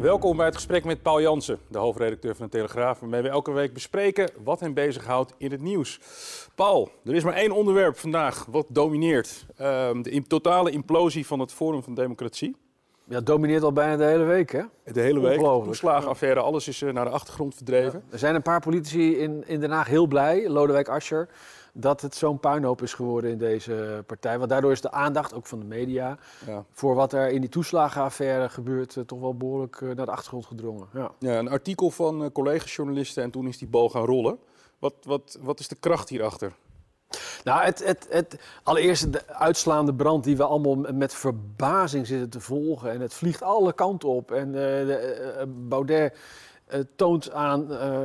Welkom bij het gesprek met Paul Jansen, de hoofdredacteur van de Telegraaf, waarmee we elke week bespreken wat hem bezighoudt in het nieuws. Paul, er is maar één onderwerp vandaag wat domineert: Ehm, de totale implosie van het Forum van Democratie. Ja, het domineert al bijna de hele week, hè? De hele week, Ongelooflijk. toeslagenaffaire, alles is eh, naar de achtergrond verdreven. Er zijn een paar politici in, in Den Haag heel blij, Lodewijk Asscher, dat het zo'n puinhoop is geworden in deze partij. Want daardoor is de aandacht, ook van de media, Ja. voor wat er in die toeslagenaffaire gebeurt, eh, toch wel behoorlijk eh, naar de achtergrond gedrongen. Ja. Ja, een artikel van eh, collega-journalisten en toen is die bal gaan rollen. Wat, wat, wat is de kracht hierachter? Nou, het, het, het, allereerst de uitslaande brand die we allemaal met verbazing zitten te volgen. En het vliegt alle kanten op. En de, Baudet eh, toont aan eh,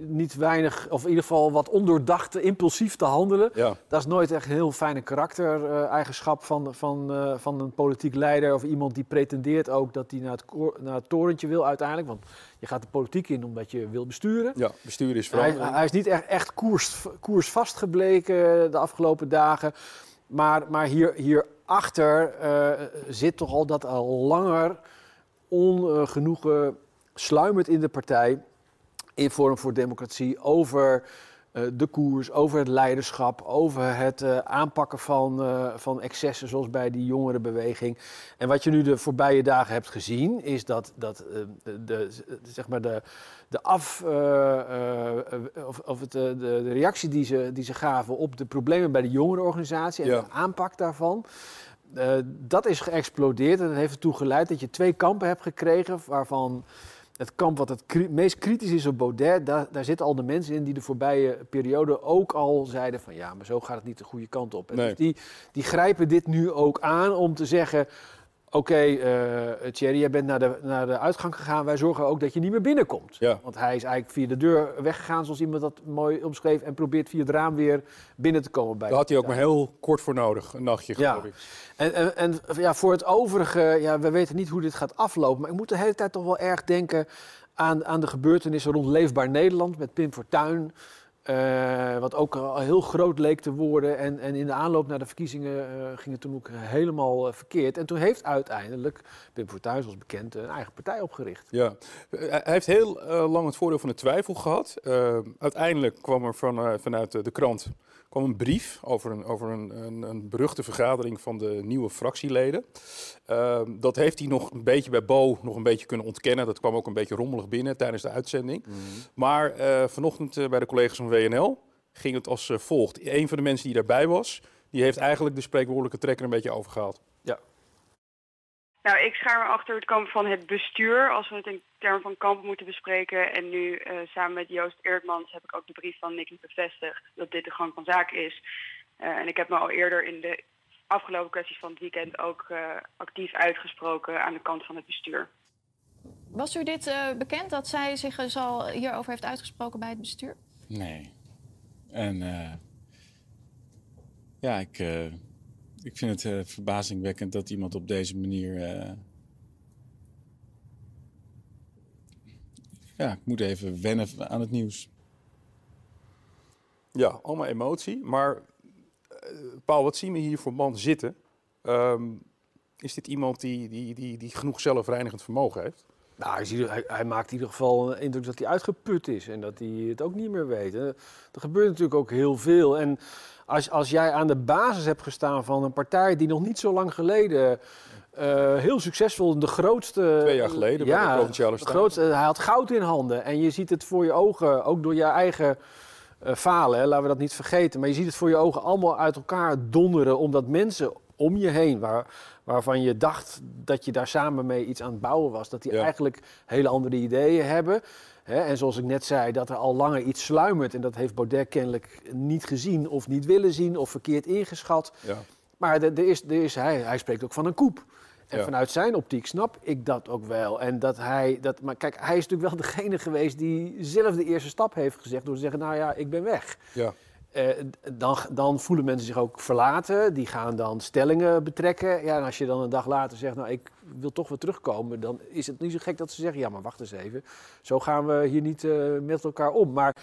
niet weinig, of in ieder geval wat ondoordachte, impulsief te handelen. Ja, Dat is nooit echt een heel fijne karaktereigenschap van, van, eh, van een politiek leider. Of iemand die pretendeert ook dat hij naar naar het torentje wil uiteindelijk. Want je gaat de politiek in omdat je wil besturen. ja bestuur is Hij, verandering. hij is niet echt, echt koers, koersvast gebleken de afgelopen dagen. Maar, maar hier, hierachter zit toch al dat al langer ongenoegen sluimert in de partij. In Forum voor Democratie over eh, de koers, over het leiderschap, over het eh, aanpakken van, eh, van excessen zoals bij die jongerenbeweging. En wat je nu de voorbije dagen hebt gezien, is dat, dat de, de, zeg maar de, de, af, of, of het, de, de reactie die ze, die ze gaven op de problemen bij de jongerenorganisatie en Ja. de aanpak daarvan. dat is geëxplodeerd en dat heeft ertoe geleid dat je twee kampen hebt gekregen waarvan het kamp wat het meest kritisch is op Baudet, daar, daar zitten al de mensen in die de voorbije periode ook al zeiden van ja, maar zo gaat het niet de goede kant op. En Nee. Dus die, die grijpen dit nu ook aan om te zeggen, oké eh Thierry, jij bent naar de, naar de uitgang gegaan, wij zorgen ook dat je niet meer binnenkomt. Ja. Want hij is eigenlijk via de deur weggegaan, zoals iemand dat mooi omschreef, en probeert via het raam weer binnen te komen bij Daar had hij ook maar heel kort voor nodig, een nachtje Ja. geloof ik. en, en, en ja, voor het overige, ja, we weten niet hoe dit gaat aflopen. Maar ik moet de hele tijd toch wel erg denken aan, aan de gebeurtenissen rond Leefbaar Nederland met Pim Fortuyn. Eh, wat ook al heel groot leek te worden. En, en in de aanloop naar de verkiezingen eh, ging het toen ook helemaal eh, verkeerd. En toen heeft uiteindelijk Pim Fortuyn, zoals bekend, een eigen partij opgericht. Ja, hij heeft heel eh, lang het voordeel van de twijfel gehad. Eh, uiteindelijk kwam er van, eh, vanuit de, krant kwam een brief over, een, over een, een, een beruchte vergadering van de nieuwe fractieleden. Eh, dat heeft hij nog een beetje bij Bo nog een beetje kunnen ontkennen. Dat kwam ook een beetje rommelig binnen tijdens de uitzending. Maar eh, vanochtend bij de collega's van WNL ging het als eh, volgt. Een van de mensen die daarbij was, die heeft eigenlijk de spreekwoordelijke trekker een beetje overgehaald. Nou, ik schaar me achter het kamp van het bestuur, als we het in termen van kamp moeten bespreken. En nu eh, samen met Joost Eertmans heb ik ook de brief van Nicky bevestigd dat dit de gang van zaken is. Eh, en ik heb me al eerder in de afgelopen kwesties van het weekend ook eh, actief uitgesproken aan de kant van het bestuur. Was u dit eh, bekend dat zij zich dus al hierover heeft uitgesproken bij het bestuur? Nee. En eh, ja, ik, eh, ik vind het eh, verbazingwekkend dat iemand op deze manier. ja, ik moet even wennen aan het nieuws. Ja, allemaal emotie. Maar Paul, wat zien we hier voor man zitten? Ehm, is dit iemand die, die, die, die genoeg zelfreinigend vermogen heeft? Nou, hij, ziet- hij, hij maakt in ieder geval een indruk dat hij uitgeput is en dat hij het ook niet meer weet. Er gebeurt natuurlijk ook heel veel. En als, als jij aan de basis hebt gestaan van een partij die nog niet zo lang geleden eh, heel succesvol, de grootste... Twee jaar geleden bij de Provinciale grootste, hij had goud in handen en je ziet het voor je ogen, ook door je eigen eh, falen, hè, laten we dat niet vergeten. Maar je ziet het voor je ogen allemaal uit elkaar donderen, omdat mensen om je heen, waar, waarvan je dacht dat je daar samen mee iets aan het bouwen was, dat die Ja. eigenlijk hele andere ideeën hebben. Hè, en zoals ik net zei, dat er al langer iets sluimert. En dat heeft Baudet kennelijk niet gezien of niet willen zien of verkeerd ingeschat. Ja. Maar er, is, er is, hij, hij spreekt ook van een koep. En Ja. vanuit zijn optiek snap ik dat ook wel. En dat hij, dat, maar kijk, hij is natuurlijk wel degene geweest die zelf de eerste stap heeft gezegd door te zeggen, nou ja, ik ben weg. Ja. Eh, dan, dan voelen mensen zich ook verlaten. Die gaan dan stellingen betrekken. Ja, en als je dan een dag later zegt, nou, ik wil toch weer terugkomen, dan is het niet zo gek dat ze zeggen, ja, maar wacht eens even. Zo gaan we hier niet eh, met elkaar om. Maar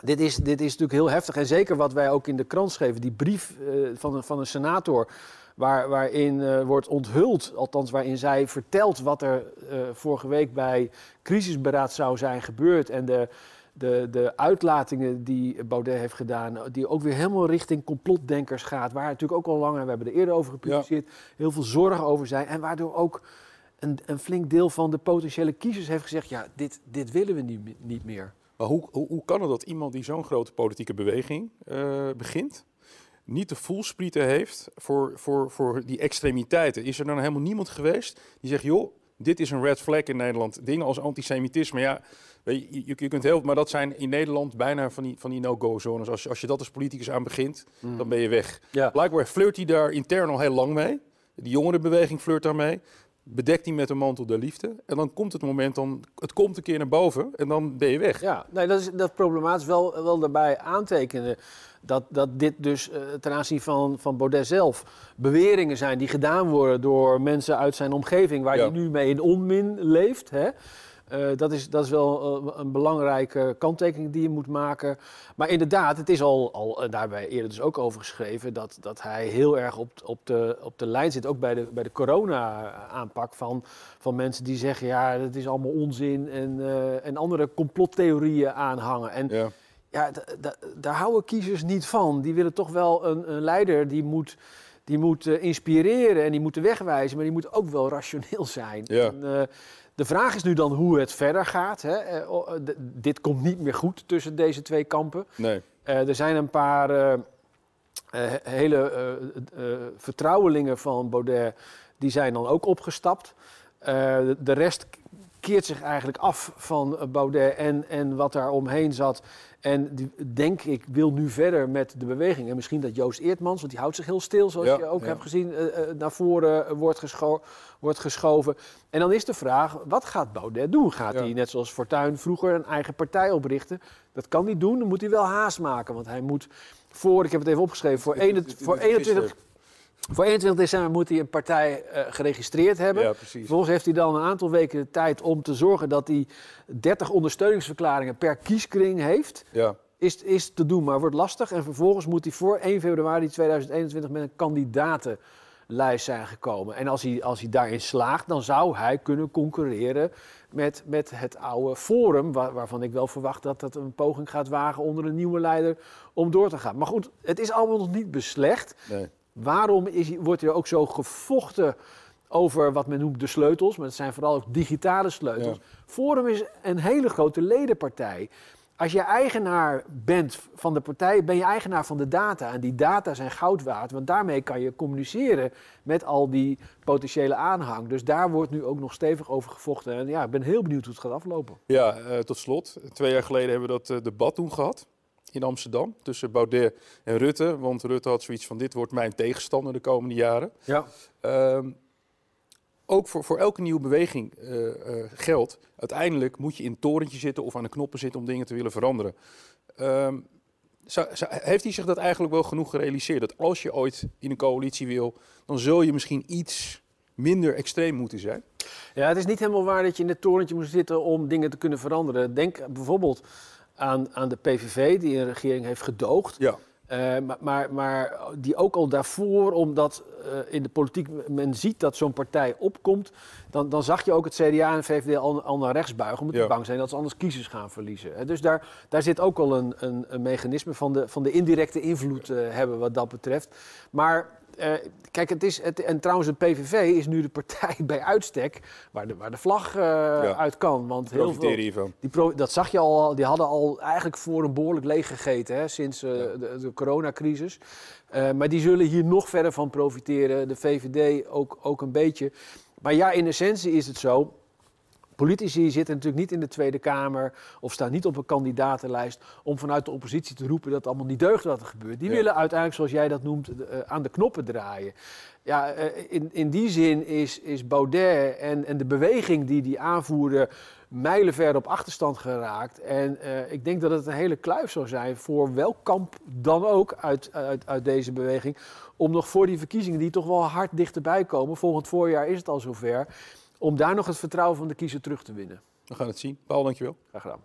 dit is, dit is natuurlijk heel heftig. En zeker wat wij ook in de krant schreven, die brief eh, van, een, van een senator. Waar, waarin wordt onthuld, althans waarin zij vertelt wat er vorige week bij crisisberaad zou zijn gebeurd. En de, de, de uitlatingen die Baudet heeft gedaan, die ook weer helemaal richting complotdenkers gaat. Waar natuurlijk ook al langer, we hebben er eerder over gepubliceerd, heel veel zorgen over zijn. En waardoor ook een, een flink deel van de potentiële kiezers heeft gezegd, ja, dit, dit willen we niet, niet meer. Maar hoe, hoe, hoe kan het dat iemand die zo'n grote politieke beweging eh, begint, niet de voelsprieten heeft voor, voor, voor die extremiteiten? Is er dan helemaal niemand geweest die zegt, joh, dit is een red flag in Nederland. Dingen als antisemitisme, ja, weet je, je, je kunt heel, maar dat zijn in Nederland bijna van die, van die no-go zones. Als, je- als je dat als politicus aan begint, dan ben je weg. Ja. Blijkbaar flirt hij daar intern al heel lang mee. De jongerenbeweging flirt daarmee. Bedekt hij met een mantel der liefde. En dan komt het moment, dan, het komt een keer naar boven en dan ben je weg. Ja, nee, dat is dat problematisch wel, wel daarbij aantekenen. Dat, dat dit dus eh, ten aanzien van, van Baudet zelf beweringen zijn die gedaan worden door mensen uit zijn omgeving waar Ja. hij nu mee in onmin leeft. Hè? Eh, dat, is, dat is wel eh, een belangrijke kanttekening die je moet maken. Maar inderdaad, het is al, al eh, daar hebben wij eerder dus ook over geschreven, dat, dat hij heel erg op, op, de, op de lijn zit, ook bij de, bij de corona-aanpak van, van mensen die zeggen, ja, het is allemaal onzin en, en andere complottheorieën aanhangen. En Ja. ja, daar houden kiezers niet van. Die willen toch wel een, een leider die moet, die moet inspireren en die moet de weg wijzen, maar die moet ook wel rationeel zijn. Ja. En, de vraag is nu dan hoe het verder gaat. Hè? Eh, oh, eh, dit komt niet meer goed tussen deze twee kampen. Nee. Eh, er zijn een paar hele vertrouwelingen van Baudet, die zijn dan ook opgestapt. De rest keert zich eigenlijk af van eh, Baudet en, en wat daar omheen zat. En die, denk ik wil nu verder met de beweging. En misschien dat Joost Eertmans, want die houdt zich heel stil, zoals Ja, je ook ja. hebt gezien, eh, eh, naar voren wordt, gescho- wordt geschoven. En dan is de vraag, wat gaat Baudet doen? Gaat Ja. hij net zoals Fortuyn vroeger een eigen partij oprichten? Dat kan hij doen, dan moet hij wel haast maken. Want hij moet voor, ik heb het even opgeschreven, voor, Dit- dit- 21 dit- voor dit is 21, gisteren. Voor 21 december moet hij een partij eh, geregistreerd hebben. Ja, precies. Vervolgens heeft hij dan een aantal weken de tijd om te zorgen dat hij 30 ondersteuningsverklaringen per kieskring heeft. Ja. Is, is te doen, maar wordt lastig. En vervolgens moet hij voor 1 februari 2021 met een kandidatenlijst zijn gekomen. En als hij, als hij daarin slaagt, dan zou hij kunnen concurreren met, met het oude Forum. Waar- waarvan ik wel verwacht dat dat een poging gaat wagen onder een nieuwe leider om door te gaan. Maar goed, het is allemaal nog niet beslecht. Nee. Waarom is, wordt er ook zo gevochten over wat men noemt de sleutels? Maar het zijn vooral ook digitale sleutels. Forum is een hele grote ledenpartij. Als je eigenaar bent van de partij, ben je eigenaar van de data. En die data zijn goud waard, want daarmee kan je communiceren met al die potentiële aanhang. Dus daar wordt nu ook nog stevig over gevochten. En ja, ik ben heel benieuwd hoe het gaat aflopen. Ja, eh, tot slot. Twee jaar geleden hebben we dat eh, debat toen gehad in Amsterdam tussen Baudet en Rutte. Want Rutte had zoiets van: dit wordt mijn tegenstander de komende jaren. Ja. Ehm, ook voor, voor elke nieuwe beweging eh, eh, geldt. Uiteindelijk moet je in het torentje zitten of aan de knoppen zitten om dingen te willen veranderen. Ehm, heeft hij zich dat eigenlijk wel genoeg gerealiseerd? Dat als je ooit in een coalitie wil, dan zul je misschien iets minder extreem moeten zijn. Ja, het is niet helemaal waar dat je in het torentje moet zitten om dingen te kunnen veranderen. Denk bijvoorbeeld aan, aan de PVV, die een regering heeft gedoogd. Ja. Eh, maar, maar, maar die ook al daarvoor, omdat eh, in de politiek men ziet dat zo'n partij opkomt, dan, dan zag je ook het CDA en VVD al, al naar rechts buigen, omdat Ja. bang zijn dat ze anders kiezers gaan verliezen. Dus daar, daar zit ook al een, een, een mechanisme van de, van de indirecte invloed eh, hebben wat dat betreft. Maar eh, kijk, het is, het, en trouwens de PVV is nu de partij bij uitstek waar de, waar de vlag eh, uit kan. Want heel veel, hiervan. die pro- dat zag je al, die hadden al eigenlijk voor een behoorlijk leeg gegeten hè, sinds eh, Ja. de, de coronacrisis. Maar die zullen hier nog verder van profiteren. De VVD ook, ook een beetje. Maar ja, in essentie is het zo. Politici zitten natuurlijk niet in de Tweede Kamer of staan niet op een kandidatenlijst om vanuit de oppositie te roepen dat het allemaal niet deugt wat er gebeurt. Die Ja. willen uiteindelijk, zoals jij dat noemt, eh, aan de knoppen draaien. Ja, eh, in, in die zin is, is Baudet en, en de beweging die die aanvoerde mijlenver op achterstand geraakt. En eh, ik denk dat het een hele kluif zou zijn voor welk kamp dan ook uit, uit, uit deze beweging. Om nog voor die verkiezingen, die toch wel hard dichterbij komen, volgend voorjaar is het al zover, om daar nog het vertrouwen van de kiezer terug te winnen. We gaan het zien. Paul, dankjewel. Graag gedaan.